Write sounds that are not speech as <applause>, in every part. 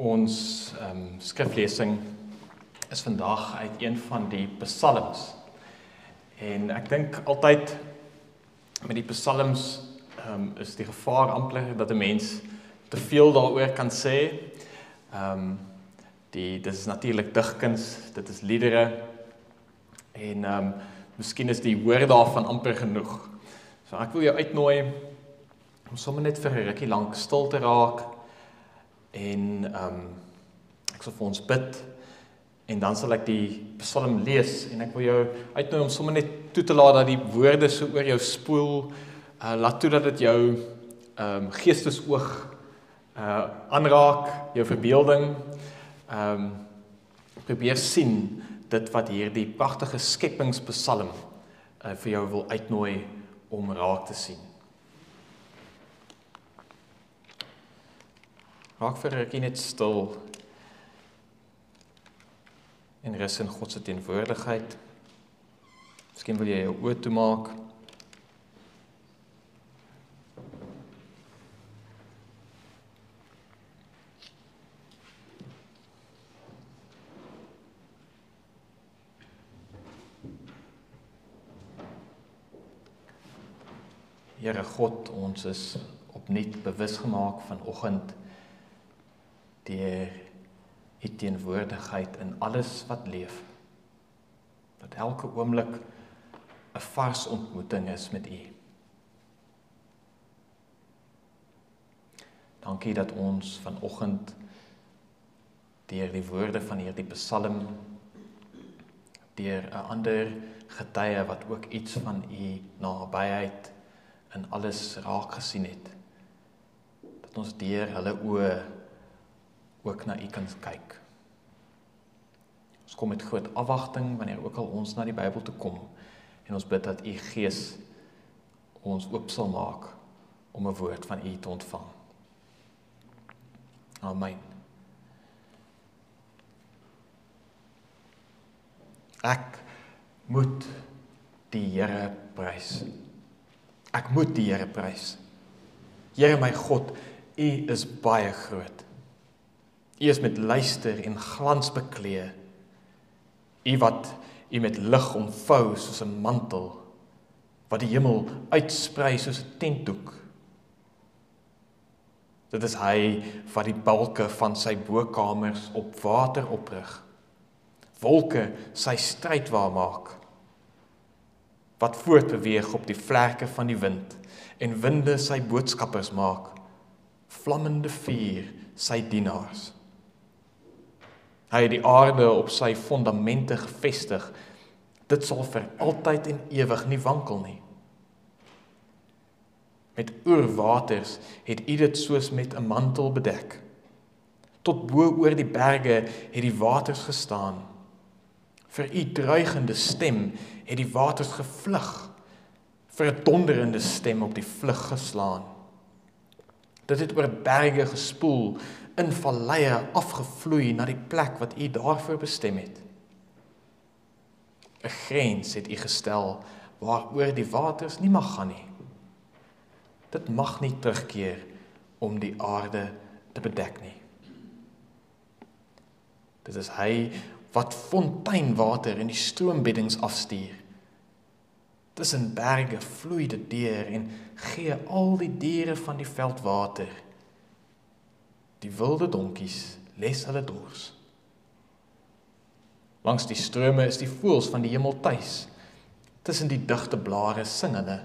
Ons ehm um, skriflesing is vandag uit een van die psalms. En ek dink altyd met die psalms ehm um, is die gevaar amper dat 'n mens te veel daaroor kan sê. Ehm um, die dis is natuurlik digkuns, dit is liedere. En ehm um, miskien is die woorde daarvan amper genoeg. So ek wil jou uitnooi om sommer net vir 'n rukkie lank stil te raak en ehm um, ek sal vir ons bid en dan sal ek die Psalm lees en ek wil jou uitnooi om sommer net toe te laat dat die woorde so oor jou spoel uh laat toe dat dit jou ehm um, geestesoog uh aanraak, jou verbeelding ehm um, probeer sien dit wat hierdie pragtige skepingspsalm uh vir jou wil uitnooi om raak te sien. Raak vir 'n rukkie net stil. En rus in God se teenwoordigheid. Miskien wil jy jou oë toemaak. Here God, ons is opnuut bewus gemaak vanoggend deur u teenwoordigheid in alles wat leef. Dat elke oomblik 'n vars ontmoeting is met u. Dankie dat ons vanoggend deur die woorde van hierdie Psalm deur 'n ander getuie wat ook iets van u nabyheid in alles raak gesien het dat ons deur hulle oë ook na U kan kyk. Ons kom met groot afwagting wanneer ook al ons na die Bybel toe kom en ons bid dat U Gees ons oop sal maak om 'n woord van U te ontvang. Amen. Ek moet die Here prys. Ek moet die Here prys. Here my God, U is baie groot. U is met luister en glans bekleë. U wat u met lig omvou soos 'n mantel wat die hemel uitsprei soos 'n tentdoek. Dit is hy wat die balke van sy bokamers op water oprig. Wolke sy stryd waar maak. Wat voortbeweeg op die vlerke van die wind en winde sy boodskappers maak. Vlammende vuur sy dienaars. Hy het die aarde op sy fondamente gefestig. Dit sal vir altyd en ewig nie wankel nie. Met oerwaters het U dit soos met 'n mantel bedek. Tot bo oor die berge het die waters gestaan. Vir U dreigende stem het die waters gevlug. Vir 'n donderende stem op die vlug geslaan. Dit het oor berge gespoel in valleie afgevloei na die plek wat u daarvoor bestem het. 'n Grens het u gestel waaroor die waters nie mag gaan nie. Dit mag nie terugkeer om die aarde te bedek nie. Dit is hy wat fonteinwater in die stroombeddings afstuur. Tussen berge vloei dit deur en gee al die diere van die veld water. Die wilde donkies les hulle dors. Langs die strome is die voëls van die hemel tuis. Tussen die digte blare sing hulle.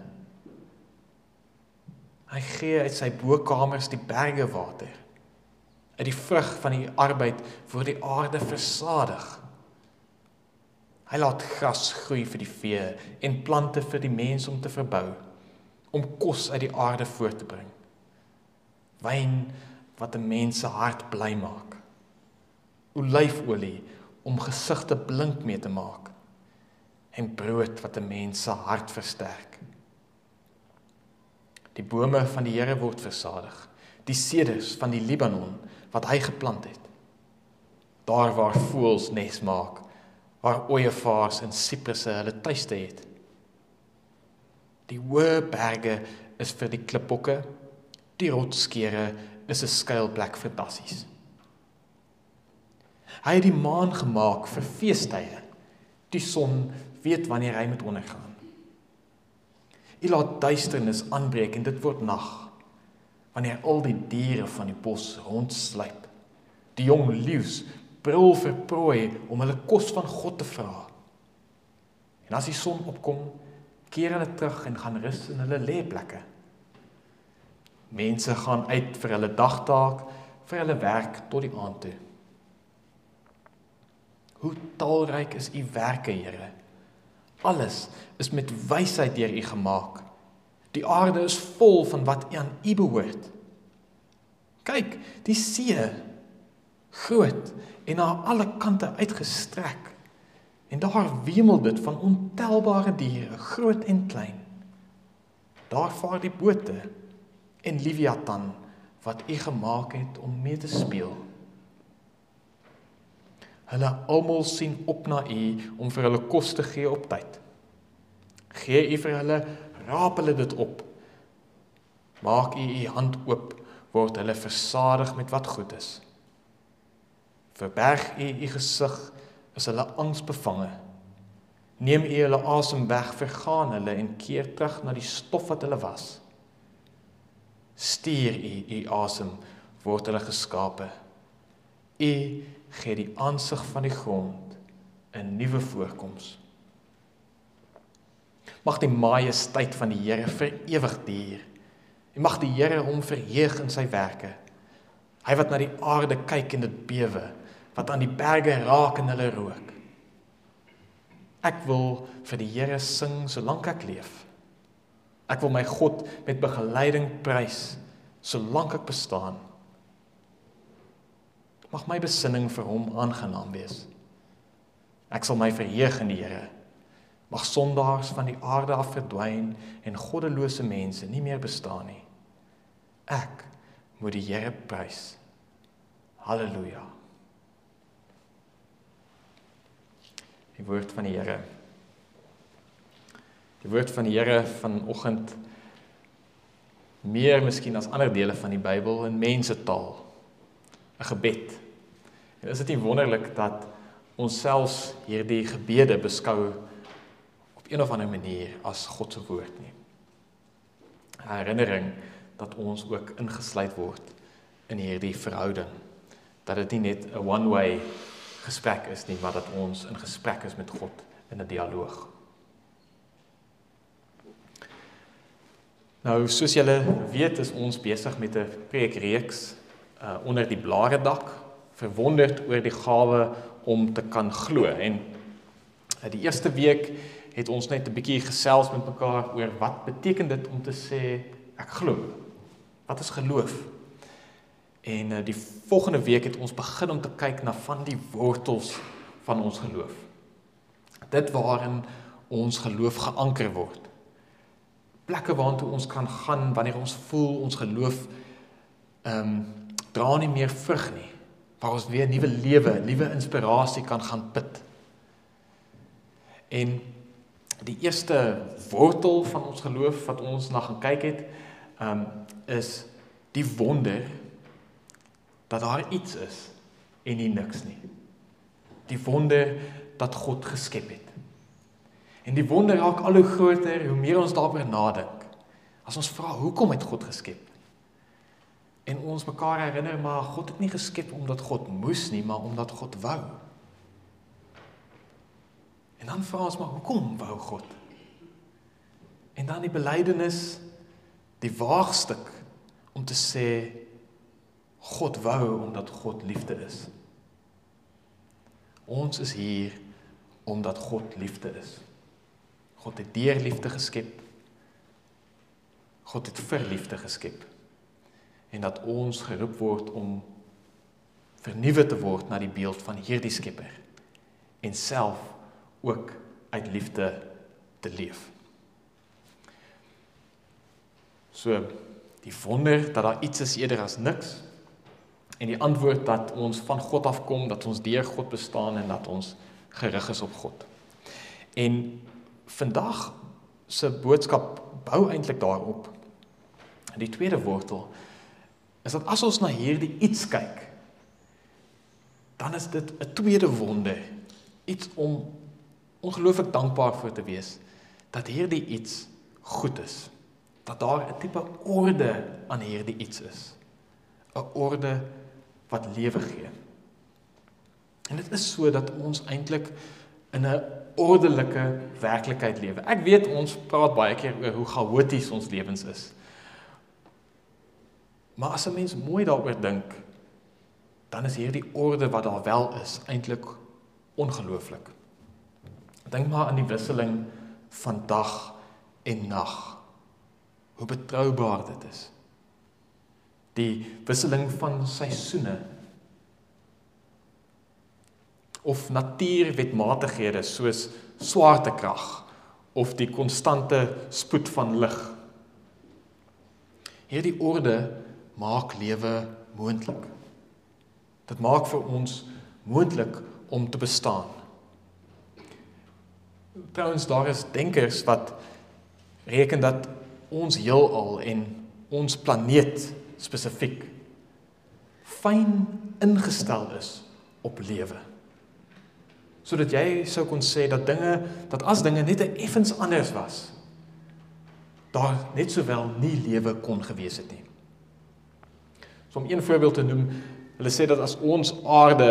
Hy gee uit sy bokamers die berge water. Uit die vrug van die arbeid word die aarde versadig. Hy laat gras groei vir die vee en plante vir die mens om te verbou, om kos uit die aarde voort te bring. Wyn wat 'n mens se hart bly maak. Olyfolie om gesigte blink mee te maak en brood wat 'n mens se hart versterk. Die bome van die Here word versadig, die seders van die Libanon wat hy geplant het. Daar waar voëls nes maak, waar ooievaars en sipresse hulle tuiste het. Die hoë berge is vir die klipbokke, die rotskere is 'n skuilplek vir tassies. Hy het die maan gemaak vir feestydde. Die son weet wanneer hy moet ondergaan. U laat duisternis aanbreek en dit word nag. Wanneer al die diere van die bos rondsluip. Die jong leeu's brul vir prooi om hulle kos van God te vra. En as die son opkom, keer hulle terug en gaan rus in hulle lêplekke. Mense gaan uit vir hulle dagtaak, vir hulle werk tot die aand toe. Hoe talryk is u werke, Here. Alles is met wysheid deur u gemaak. Die aarde is vol van wat aan u behoort. Kyk, die see groot en na alle kante uitgestrek. En daar wemel dit van ontelbare diere, groot en klein. Daar vaar die bote en Leviathan wat u gemaak het om mee te speel. Hulle almal sien op na u om vir hulle kos te gee op tyd. Gee u vir hulle, raap hulle dit op. Maak u u hand oop, word hulle versadig met wat goed is. Verberg u u gesig, is hulle angsbevange. Neem u hulle asem weg, vergaan hulle en keer terug na die stof wat hulle was. Stuur u u asem, word hulle geskape. U gee die aansig van die grond 'n nuwe voorkoms. Mag die majesteit van die Here vir ewig duur. En mag die Here hom verheug in sy werke. Hy wat na die aarde kyk en dit bewe, wat aan die berge raak en hulle rook. Ek wil vir die Here sing solank ek leef. Ek wil my God met begeleiding prys solank ek bestaan mag my besinning vir hom aangenaam wees. Ek sal my verheug in die Here. Mag sondaars van die aarde af verdwyn en goddelose mense nie meer bestaan nie. Ek moet die Here prys. Halleluja. Die woord van die Here. Die woord van die Here vanoggend meer miskien as ander dele van die Bybel in mensetaal. 'n Gebed. En is dit nie wonderlik dat ons selfs hierdie gebede beskou op een of ander manier as God se woord nie. Herinnering dat ons ook ingesluit word in hierdie verhouding. Dat dit nie net 'n one-way gesprek is nie, maar dat ons in gesprek is met God in 'n dialoog. Nou, soos julle weet, is ons besig met 'n preekreeks uh onder die blaredak verwonderd oor die gawe om te kan glo. En uh, die eerste week het ons net 'n bietjie gesels met mekaar oor wat beteken dit om te sê ek glo. Wat is geloof? En uh, die volgende week het ons begin om te kyk na van die wortels van ons geloof. Dit waarin ons geloof geanker word. Plekke waartoe ons kan gaan wanneer ons voel ons geloof ehm um, dra nie meer vrug nie waar ons weer nuwe lewe, nuwe inspirasie kan gaan put. En die eerste wortel van ons geloof wat ons na gaan kyk het, um is die wonder dat daar iets is en nie niks nie. Die wonder dat God geskep het. En die wonder raak al hoe groter hoe meer ons daaroor nadink. As ons vra hoekom het God geskep? en ons mekaar herinner maar God het nie geskep omdat God moes nie, maar omdat God wou. En dan vra ons maar hoekom wou God? En dan die belydenis, die waagstuk om te sê God wou omdat God liefde is. Ons is hier omdat God liefde is. God het deur liefde geskep. God het vir liefde geskep en dat ons geroep word om vernuwe te word na die beeld van hierdie Skepper en self ook uit liefde te leef. So die wonder dat daar iets is eerder as niks en die antwoord dat ons van God afkom, dat ons deur God bestaan en dat ons gerig is op God. En vandag se boodskap bou eintlik daarop. Die tweede wortel is dat as ons na hierdie iets kyk, dan is dit 'n tweede wonder. Iets om ongelooflik dankbaar vir te wees dat hierdie iets goed is. Dat daar 'n tipe orde aan hierdie iets is. 'n Orde wat lewe gee. En dit is so dat ons eintlik in 'n ordelike werklikheid lewe. Ek weet ons praat baie keer oor hoe chaoties ons lewens is. Maar as 'n mens mooi daaroor dink, dan is hierdie orde wat daar wel is eintlik ongelooflik. Dink maar aan die wisseling van dag en nag. Hoe betroubaar dit is. Die wisseling van seisoene of natuurwetmatighede soos swaartekrag of die konstante spoed van lig. Hierdie orde maak lewe moontlik. Dit maak vir ons moontlik om te bestaan. Trouwens daar is denkers wat reken dat ons heelal en ons planeet spesifiek fyn ingestel is op lewe sodat jy sou kon sê dat dinge dat as dinge net effens anders was daar net sowel nie lewe kon gewees het nie. So om een voorbeeld te noem, hulle sê dat as ons aarde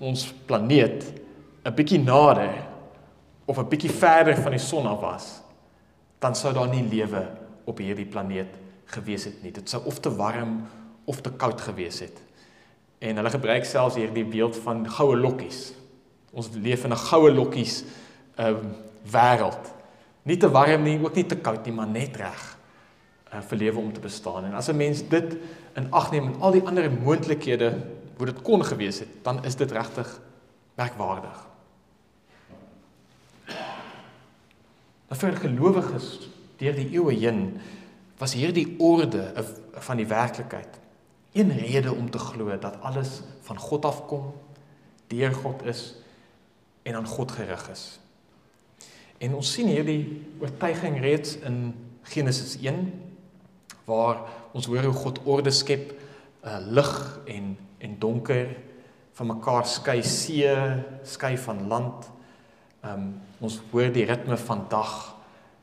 ons planeet 'n bietjie nader of 'n bietjie verder van die son af was, dan sou daar nie lewe op hierdie planeet gewees het nie. Dit sou of te warm of te koud gewees het. En hulle gebruik selfs hierdie beeld van goue lokkies Ons leef in 'n goue lokkies ehm uh, wêreld. Nie te warm nie, ook nie te koud nie, maar net reg uh, vir lewe om te bestaan. En as 'n mens dit in ag neem en al die ander moontlikhede hoe dit kon gewees het, dan is dit regtig merkwaardig. Maar vir gelowiges deur die eeue heen was hierdie orde van die werklikheid een rede om te glo dat alles van God afkom, deur God is en aan God gerig is. En ons sien hierdie oortuiging reeds in Genesis 1 waar ons hoor hoe God orde skep, uh, lig en en donker van mekaar skei see, skei van land. Um ons hoor die ritme van dag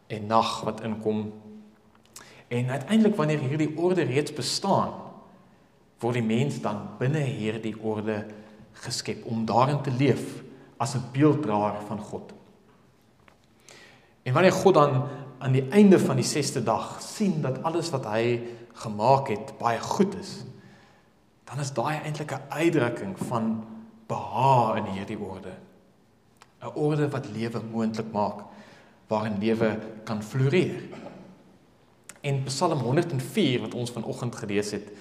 en nag wat inkom. En uiteindelik wanneer hierdie orde reeds bestaan, word die mens dan binne hierdie orde geskep om daarin te leef as 'n beelddraer van God. En wanneer God dan aan die einde van die 6ste dag sien dat alles wat hy gemaak het baie goed is, dan is daai eintlik 'n uitdrukking van behaag in hierdie orde. 'n Orde wat lewe moontlik maak, waarin lewe kan floreer. En Psalm 104 wat ons vanoggend gelees het,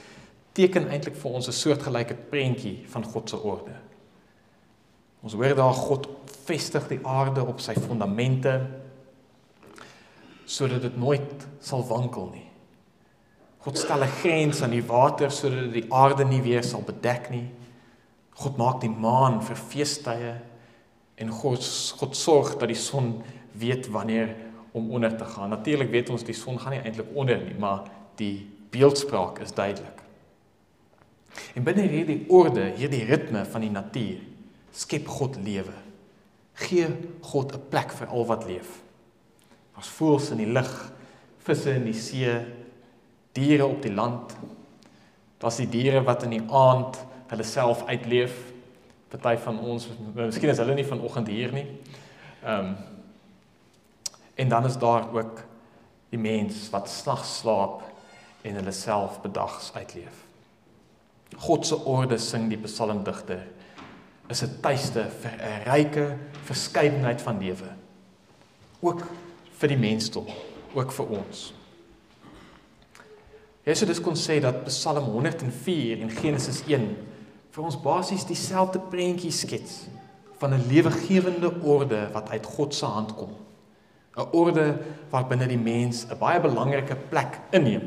teken eintlik vir ons 'n soortgelyke prentjie van God se orde. Ons hoor daar God vestig die aarde op sy fondamente sodat dit nooit sal wankel nie. God stel 'n grens aan die water sodat die aarde nie weer sal bedek nie. God maak die maan vir feestydde en God God sorg dat die son weet wanneer om onder te gaan. Natuurlik weet ons die son gaan nie eintlik onder nie, maar die beeldspraak is duidelik. En binne hierdie orde, hierdie ritme van die natuur, skep God lewe. Gee God 'n plek vir al wat leef. Ons voels in die lug, visse in die see, diere op die land. Daar's die diere wat in die aand hulle self uitleef. Party van ons, miskien is hulle nie vanoggend hier nie. Ehm um, en dan is daar ook die mens wat snags slaap en hulle self bedags uitleef. God se orde sing die psalmdigter is 'n tuiste vir 'n ryke verskeidenheid van lewe. Ook vir die mensdom, ook vir ons. Jesus kon sê dat Psalm 104 en Genesis 1 vir ons basies dieselfde prentjie skets van 'n lewegewende orde wat uit God se hand kom. 'n Orde waarbinne die mens 'n baie belangrike plek inneem.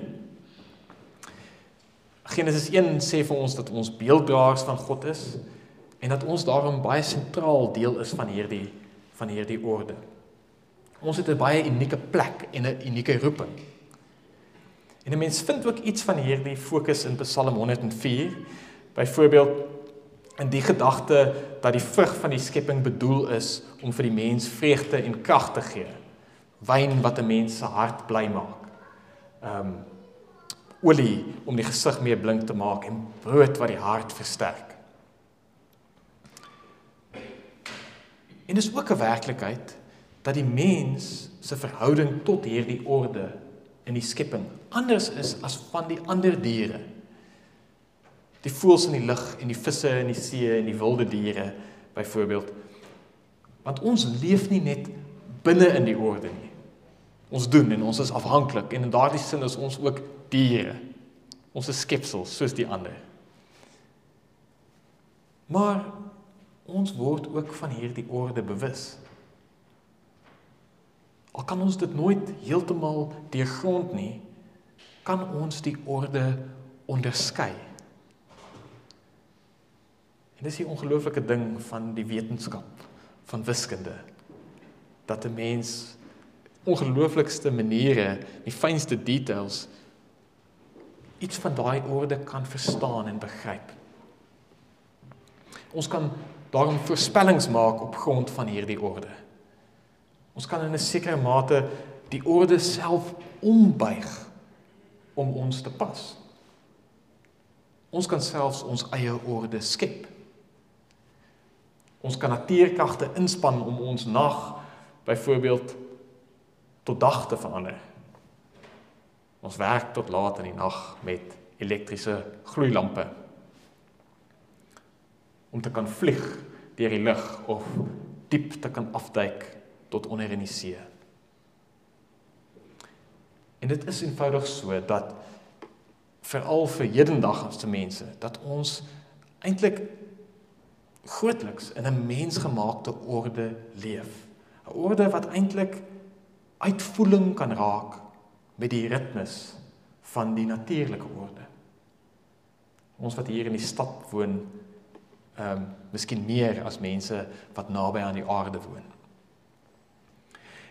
Genesis 1 sê vir ons dat ons beelddraers van God is en dat ons daarom baie sentraal deel is van hierdie van hierdie orde. Ons het 'n baie unieke plek en 'n unieke roeping. En 'n mens vind ook iets van hierdie fokus in Psalm 104. Byvoorbeeld in die gedagte dat die vrug van die skepping bedoel is om vir die mens vreugde en krag te gee. Wyn wat 'n mens se hart bly maak. Um olie om die gesig meer blink te maak en brood wat die hart versterk. En dis ook 'n werklikheid dat die mens se verhouding tot hierdie orde in die skepping anders is as van die ander diere die voëls in die lug en die visse in die see en die wilde diere byvoorbeeld. Want ons leef nie net binne in die orde nie. Ons doen en ons is afhanklik en in daardie sin is ons ook diere. Ons is skepsels soos die ander. Maar ons word ook van hierdie orde bewus. Al kan ons dit nooit heeltemal deurgrond nie, kan ons die orde onderskei. En dis die ongelooflike ding van die wetenskap van wiskunde dat 'n mens ongelooflikste maniere, die fynste details iets van daai orde kan verstaan en begryp. Ons kan daarom voorspellings maak op grond van hierdie orde. Ons kan in 'n sekere mate die orde self ombuig om ons te pas. Ons kan selfs ons eie orde skep. Ons kan natuurkragte inspann om ons nag byvoorbeeld tot dag te verander. Ons werk tot laat in die nag met elektriese gloeilampe om te kan vlieg deur die lug of diep te kan afduik tot onder in die see. En dit is eenvoudig so dat veral vir hedendaagse mense dat ons eintlik grootliks in 'n mensgemaakte orde leef. 'n Orde wat eintlik uitvoering kan raak met die ritmes van die natuurlike orde. Ons wat hier in die stad woon, ehm um, miskien meer as mense wat naby aan die aarde woon.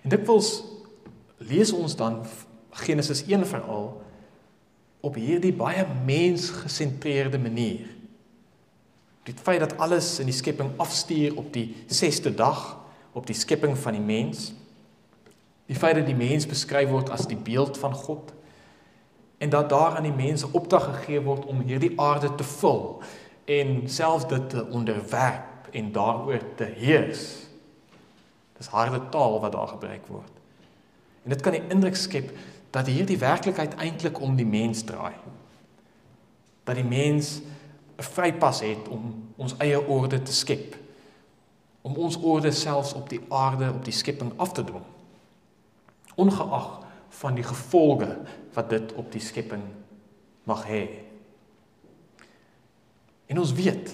En dit wels lees ons dan Genesis 1 veral op hierdie baie mensgesentreerde manier. Die feit dat alles in die skepping afstuur op die 6ste dag op die skepping van die mens. Die feit dat die mens beskryf word as die beeld van God. En dat daar aan die mense opdrag gegee word om hierdie aarde te vul en selfs dit te onderwerp en daaroor te heers dis harde taal wat daar gebruik word en dit kan die indruk skep dat hierdie werklikheid eintlik om die mens draai dat die mens 'n vrypas het om ons eie orde te skep. Om ons orde selfs op die aarde, op die skepping af te dwing. Ongeag van die gevolge wat dit op die skepping mag hê. En ons weet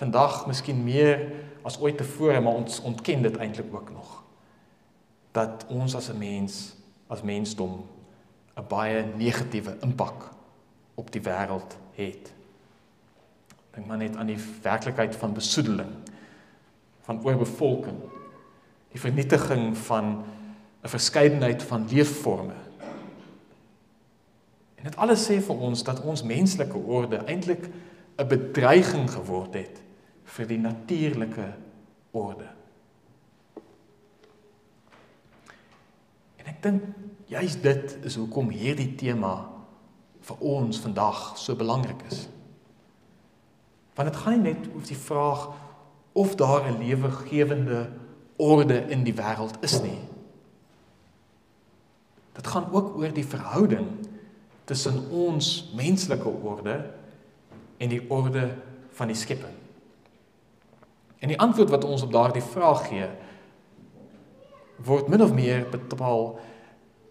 vandag miskien meer as ooit tevore, maar ons ontken dit eintlik ook nog dat ons as 'n mens, as mensdom 'n baie negatiewe impak op die wêreld het. Dink maar net aan die werklikheid van besoedeling, van oorbevolking, die vernietiging van 'n verskeidenheid van leefforme. En dit alles sê vir ons dat ons menslike orde eintlik 'n bedreiging geword het vir die natuurlike orde. En ek dink juist dit is hoekom hierdie tema vir ons vandag so belangrik is. Want dit gaan nie net oor die vraag of daar 'n lewegewende orde in die wêreld is nie. Dit gaan ook oor die verhouding tussen ons menslike orde en die orde van die skepping. En die antwoord wat ons op daardie vraag gee word min of meer bepaal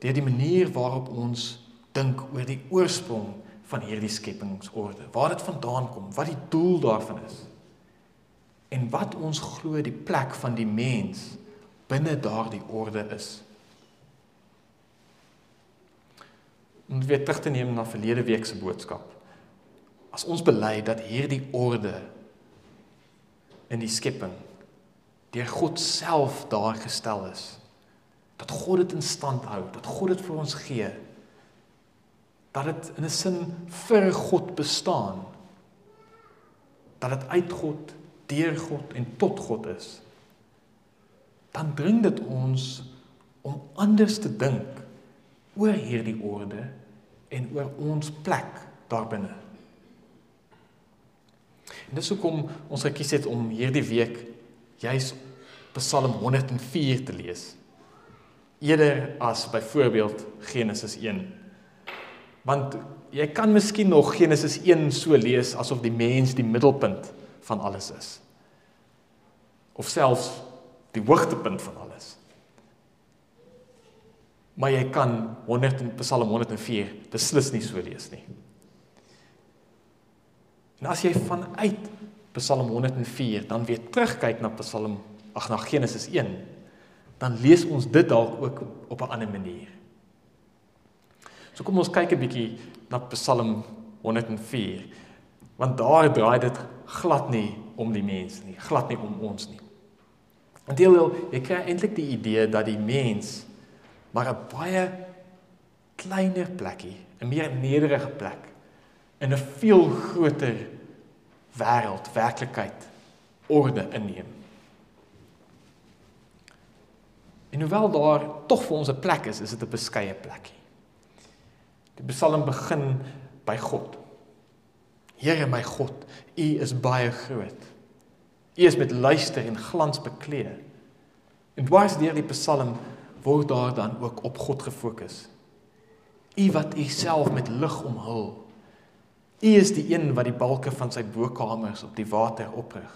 deur die manier waarop ons dink oor die oorsprong van hierdie skepingsorde. Waar dit vandaan kom, wat die doel daarvan is. En wat ons glo die plek van die mens binne daardie orde is. Om weer terug te neem na verlede week se boodskap. As ons bely dat hierdie orde in die skepping deur God self daar gestel is, dat God dit in stand hou, dat God dit vir ons gee, dat dit in 'n sin vir God bestaan dat dit uit God deur God en tot God is, dan dring dit ons om anders te dink oor hierdie orde en oor ons plek daarbinne. En dis hoekom ons gekies het om hierdie week juis Psalm 104 te lees. Eerder as byvoorbeeld Genesis 1. Want jy kan miskien nog Genesis 1 so lees asof die mens die middelpunt van alles is. Of selfs die hoogtepunt van alles. Maar jy kan 100 Psalm 104 beslis nie so lees nie. En as jy vanuit Psalm 104 dan weer terugkyk na Psalm ag na Genesis 1, dan lees ons dit dalk ook op 'n ander manier. So kom ons kyk 'n bietjie na Psalm 104 want daar draai dit glad nie om die mens nie, glad nie om ons nie. Inteendeel, jy kry eintlik die idee dat die mens maar 'n baie kleiner plekkie, 'n meer nederige plek in 'n veel groter wêreld, werklikheid, orde inneem. En hoewel daar tog vir ons 'n plek is, is dit 'n beskeie plekkie. Die Psalm begin by God. Here my God, U is baie groot. U is met luister en glans bekleed. En dwars deur die Psalm word daar dan ook op God gefokus. U wat U self met lig omhul. U is die een wat die balke van sy bokamers op die water oprig.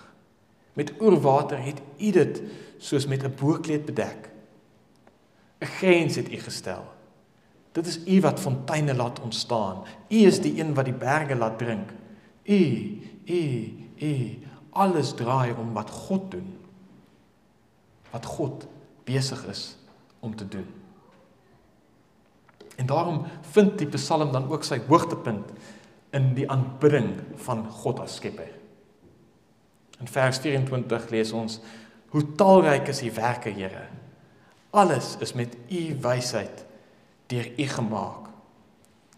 Met oerwater het U dit soos met 'n boekleed bedek. 'n Grens het U gestel. Dit is U wat fonteine laat ontstaan. U is die een wat die berge laat drink. U, U, U, alles draai om wat God doen. Wat God besig is om te doen. En daarom vind die Psalm dan ook sy hoogtepunt in die aanbidding van God as Skepper. In vers 24 lees ons: Hoe talryk is U werke, Here. Alles is met U wysheid deur U gemaak.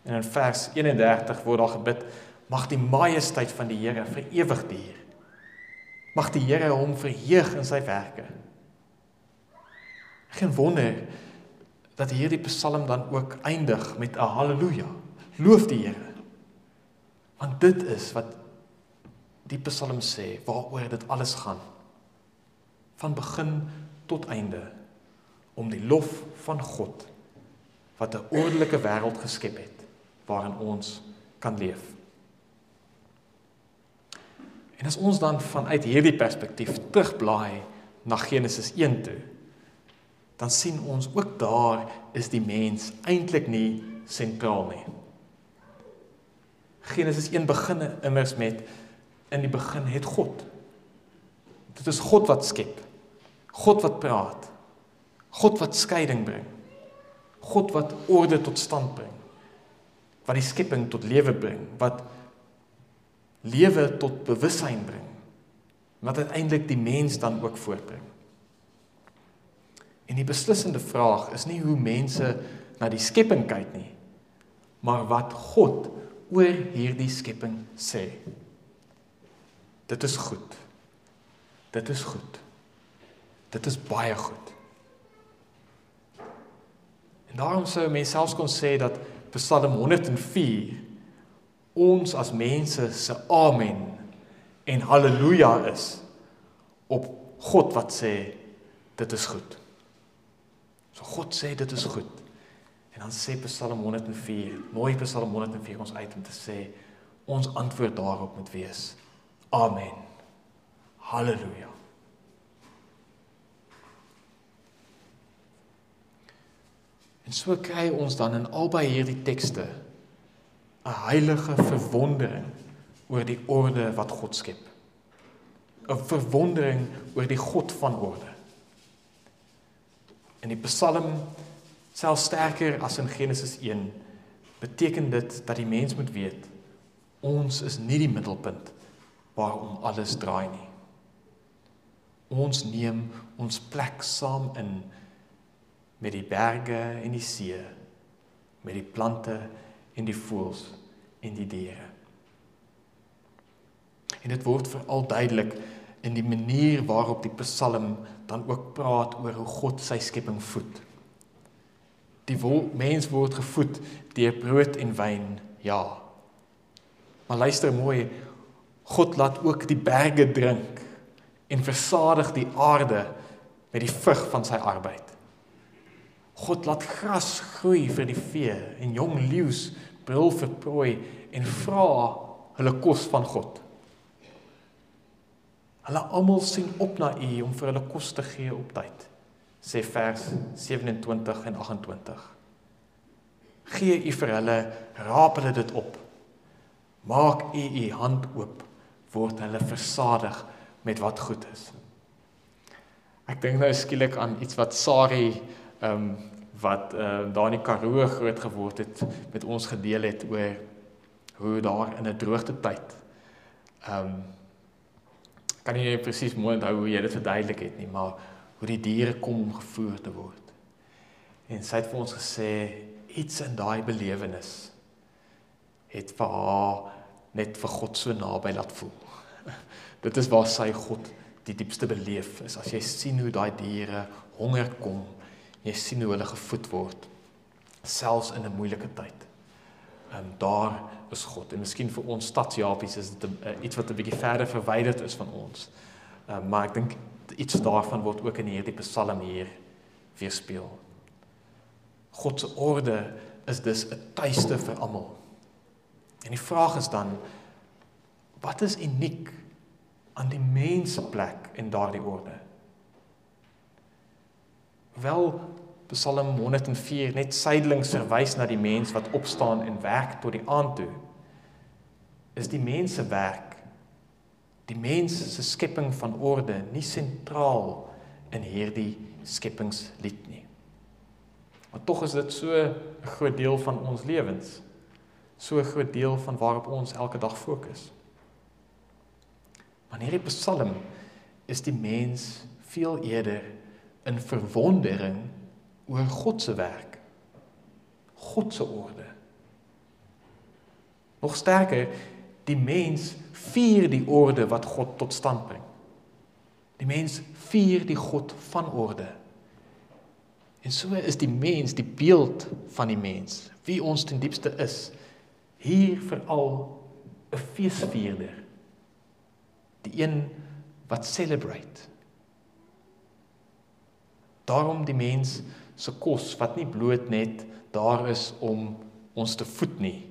En in vers 31 word daar gebid: Mag die majesteit van die Here vir ewig duur. Mag die Here hom verheug in sy werke. Geen wonder dat hierdie Psalm dan ook eindig met 'n haleluja. Loof die Here. Want dit is wat die Psalm sê waaroor dit alles gaan. Van begin tot einde om die lof van God wat 'n ordelike wêreld geskep het waarin ons kan leef. En as ons dan vanuit hierdie perspektief terugblaai na Genesis 1 toe, dan sien ons ook daar is die mens eintlik nie sentraal nie. Genesis 1 begin immers met in die begin het God. Dit is God wat skep. God wat praat. God wat skeiding bring. God wat orde tot stand bring. Wat die skepping tot lewe bring, wat lewe tot bewussyn bring. Wat uiteindelik die mens dan ook voortbring. En die beslissende vraag is nie hoe mense na die skepping kyk nie, maar wat God oor hierdie skepping sê. Dit is goed. Dit is goed. Dit is baie goed. En daarom sou mense selfs kon sê dat Psalm 104 ons as mense se amen en haleluja is op God wat sê dit is goed. So God sê dit is goed. En dan sê Psalm 104, mooi Psalm 104 ons uit om te sê ons antwoord daarop moet wees. Amen. Halleluja. En so kry ons dan in albei hierdie tekste 'n heilige verwondering oor die orde wat God skep. 'n Verwondering oor die God van orde. In die Psalm self sterker as in Genesis 1 beteken dit dat die mens moet weet ons is nie die middelpunt waarom alles draai nie. Ons neem ons plek saam in met die berge en die see, met die plante en die voëls en die diere. En dit word veral duidelik in die manier waarop die Psalm dan ook praat oor hoe God sy skepping voed. Die mens word gevoed deur brood en wyn, ja. Maar luister mooi, God laat ook die berge drink en versadig die aarde met die vrug van sy arbeid. God laat gras groei vir die vee en jong leeu's brul vir prooi en vra hulle kos van God. Hulle almal sien op na U om vir hulle kos te gee op tyd. Sê vers 27 en 28. Gee U vir hulle, raap hulle dit op. Maak U U hand oop, word hulle versadig met wat goed is. Ek dink nou skielik aan iets wat Sari ehm um, wat ehm uh, daar in die Karoo groot geword het met ons gedeel het oor hoe daar in 'n droogte tyd ehm um, kan nie presies mooi onthou hoe jy dit verduidelik het nie, maar hoe die diere kom om gevoer te word. En sy het vir ons gesê iets in daai belewenis het vir haar net vir God so naby laat voel. <laughs> Dit is waar sy God die diepste beleef is as jy sien hoe daai diere honger kom, jy sien hoe hulle gevoed word selfs in 'n moeilike tyd. En daar is God. En miskien vir ons stadsjapies is dit uh, iets wat 'n bietjie verder verwyderd is van ons. Uh, maar ek dink iets daarvan word ook in hierdie Psalm hier weerspieël. God se orde is dus 'n tuiste vir almal. En die vraag is dan wat is uniek aan die mens se plek in daardie orde? Wel Psalm 104 net suidelings verwys na die mens wat opstaan en werk tot die aand toe. Is die mens se werk die mens se skepping van orde nie sentraal in hierdie skepingslied nie. Maar tog is dit so 'n groot deel van ons lewens. So 'n groot deel van waarop ons elke dag fokus. Wanneer die Psalm is die mens veel eerder in verwondering oor God se werk. God se orde. Nog sterker, die mens vier die orde wat God tot stand bring. Die mens vier die God van orde. En so is die mens die beeld van die mens, wie ons ten diepste is, hier veral 'n feesvierder. Die een wat celebrate. Daarom die mens se kos wat nie bloot net daar is om ons te voed nie,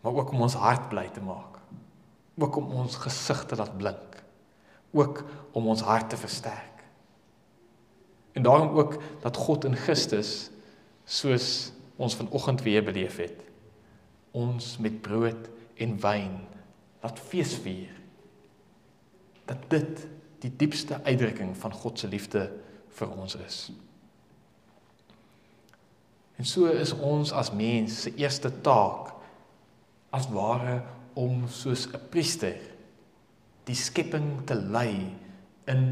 maar ook om ons hart bly te maak. Ook om ons gesig te laat blink. Ook om ons hart te versterk. En daarom ook dat God in Christus soos ons vanoggend weer beleef het, ons met brood en wyn laat feesvier. Dat dit die diepste uitdrukking van God se liefde vir ons is. En so is ons as mens se eerste taak as ware om soos 'n priester die skepping te lei in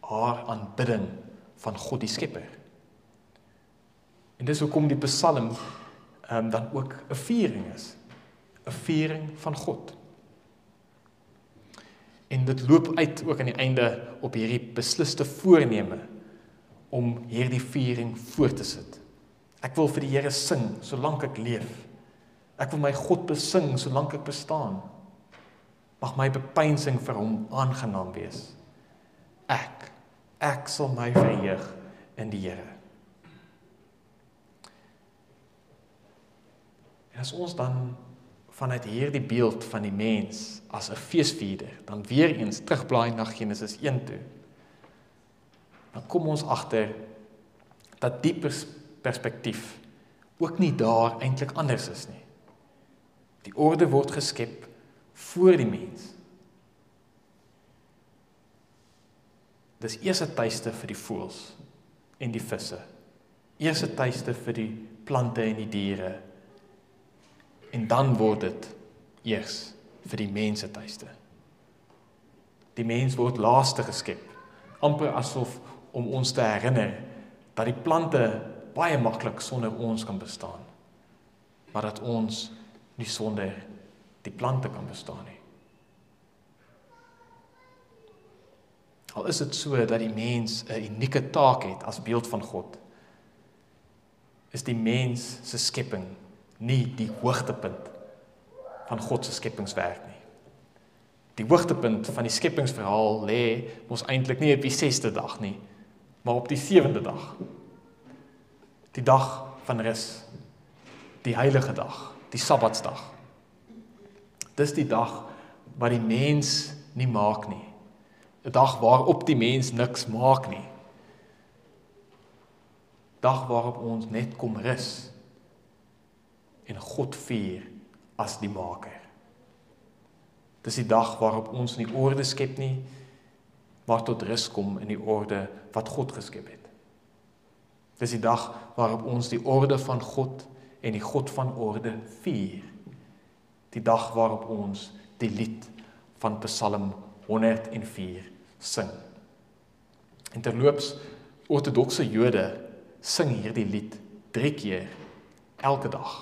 haar aanbidding van God die Skepper. En dis hoekom die Psalm ehm um, dan ook 'n viering is. 'n Viering van God. En dit loop uit ook aan die einde op hierdie besliste voorneme om hierdie viering voort te sit. Ek wil vir die Here sing solank ek leef. Ek wil my God besing solank ek bestaan. Mag my bepeinsing vir hom aangenaam wees. Ek ek sal my verheug in die Here. En as ons dan vanuit hierdie beeld van die mens as 'n feesvierder, dan weer eens terugblaai na Genesis 1 toe. Dan kom ons agter dat dieper perspektief ook nie daar eintlik anders is nie. Die orde word geskep voor die mens. Dis eers 'n tuiste vir die voëls en die visse. Eers 'n tuiste vir die plante en die diere. En dan word dit eers vir die mense tuiste. Die mens word laaste geskep, amper asof om ons te herinner dat die plante baie maklik sonder ons kan bestaan. Maar dat ons nie sonder die plante kan bestaan nie. Al is dit so dat die mens 'n unieke taak het as beeld van God, is die mens se skepping nie die hoogtepunt van God se skepingswerk nie. Die hoogtepunt van die skepingsverhaal lê mos eintlik nie op die 6ste dag nie, maar op die 7de dag. Die dag van rus. Die heilige dag, die Sabbatsdag. Dis die dag wat die mens nie maak nie. 'n Dag waarop die mens niks maak nie. Dag waarop ons net kom rus en God vier as die maker. Dis die dag waarop ons nie orde skep nie, maar tot rus kom in die orde wat God geskep het. Dis die dag waarop ons die orde van God en die God van orde vier. Die dag waarop ons die lied van Psalm 104 sing. En terloops ortodokse Jode sing hierdie lied 3 keer elke dag.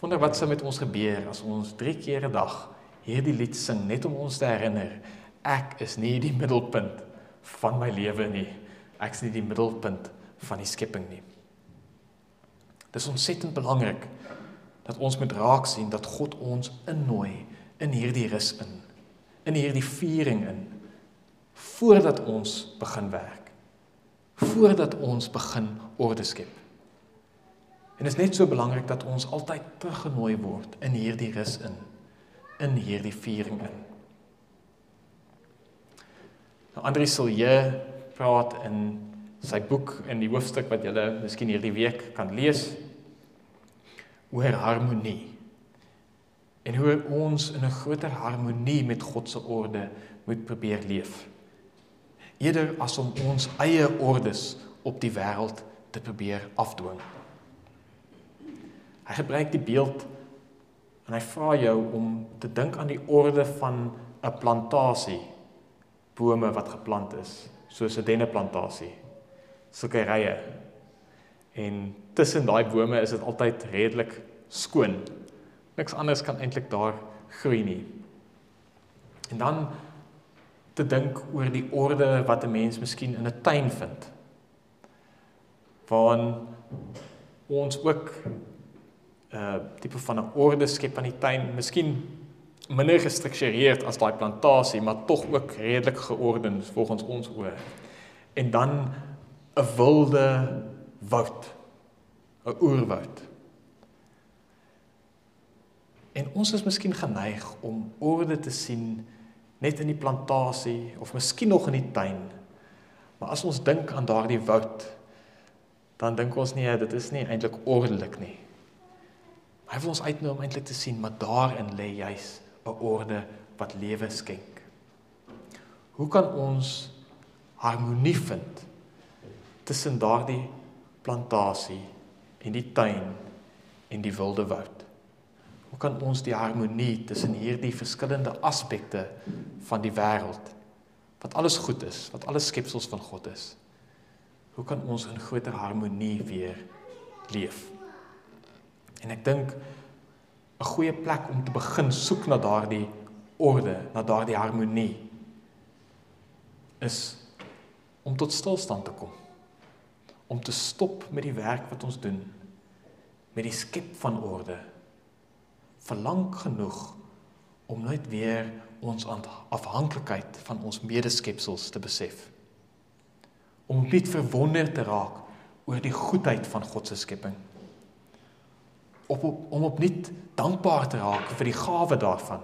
Wonder wat sou met ons gebeur as ons 3 keer 'n dag hierdie lied sing net om ons te herinner ek is nie die middelpunt van my lewe nie. Ek is nie die middelpunt van die skepping nie. Dis ontsettend belangrik dat ons moet raak sien dat God ons innooi in hierdie rus in. In hierdie viering in voordat ons begin werk. Voordat ons begin orde skep. En dit is net so belangrik dat ons altyd teruggenooi word in hierdie rus in in hierdie viering in. Nou Andri Silje praat in sy boek in die hoofstuk wat julle miskien hierdie week kan lees oor harmonie. En hoe ons in 'n groter harmonie met God se orde moet probeer leef. Eerder as om ons eie ordes op die wêreld te probeer afdwing. Hy gebruik die beeld en hy vra jou om te dink aan die orde van 'n plantasie bome wat geplant is, soos 'n denneplantasie. Sulke rye. En tussen daai bome is dit altyd redelik skoon. Niks anders kan eintlik daar groei nie. En dan te dink oor die orde wat 'n mens miskien in 'n tuin vind. Waar ons ook uh tipe van 'n orde skep aan die tuin, miskien minder gestruktureerd as daai plantasie, maar tog ook redelik georden volgens ons oë. En dan 'n wilde woud, 'n oerwoud. En ons is miskien geneig om orde te sien net in die plantasie of miskien nog in die tuin. Maar as ons dink aan daardie woud, dan dink ons nie dit is nie eintlik ordelik nie. Hy wil ons uitnooi om eintlik te sien maar daarin lê juis 'n orde wat lewe skenk. Hoe kan ons harmonie vind tussen daardie plantasie en die tuin en die wilde woud? Hoe kan ons die harmonie tussen hierdie verskillende aspekte van die wêreld wat alles goed is, wat alles skepsels van God is? Hoe kan ons in groter harmonie weer leef? En ek dink 'n goeie plek om te begin soek na daardie orde, na daardie harmonie is om tot stilstand te kom. Om te stop met die werk wat ons doen met die skep van orde. Verlang genoeg om net weer ons afhanklikheid van ons medeskepsels te besef. Om net verwonder te raak oor die goedheid van God se skepping op, op om opnuut dankbaar te raak vir die gawe daarvan.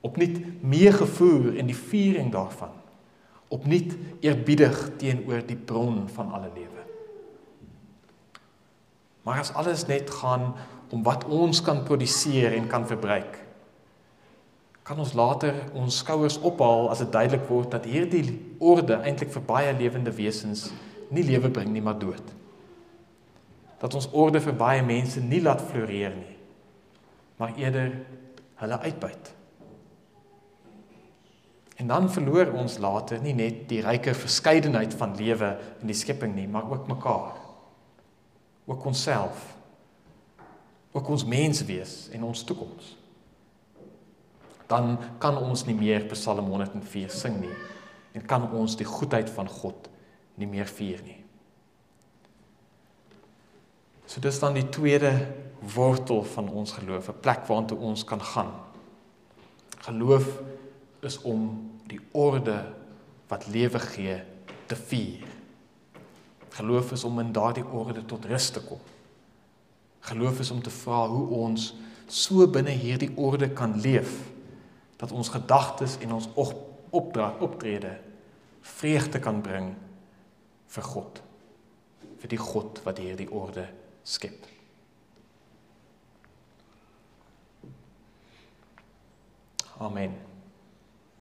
Opnuut meegevoer in die viering daarvan. Opnuut eerbiedig teenoor die bron van alle lewe. Maar as alles net gaan om wat ons kan produseer en kan verbruik, kan ons later ons skouers ophaal as dit duidelik word dat hierdie orde eintlik vir baie lewende wesens nie lewe bring nie, maar dood dat ons orde vir baie mense nie laat floreer nie, maar eerder hulle uitbuit. En dan verloor ons later nie net die ryke verskeidenheid van lewe in die skepping nie, maar ook mekaar. Ook onsself. Ook ons menswees en ons toekoms. dan kan ons nie meer Psalm 104 sing nie en kan ons die goedheid van God nie meer vier nie. So dis dan die tweede wortel van ons geloof, 'n plek waartoe ons kan gaan. Geloof is om die orde wat lewe gee te vier. Geloof is om in daardie orde tot rus te kom. Geloof is om te vra hoe ons so binne hierdie orde kan leef dat ons gedagtes en ons opdrag optrede vreugde kan bring vir God vir die God wat hierdie orde skep. Amen.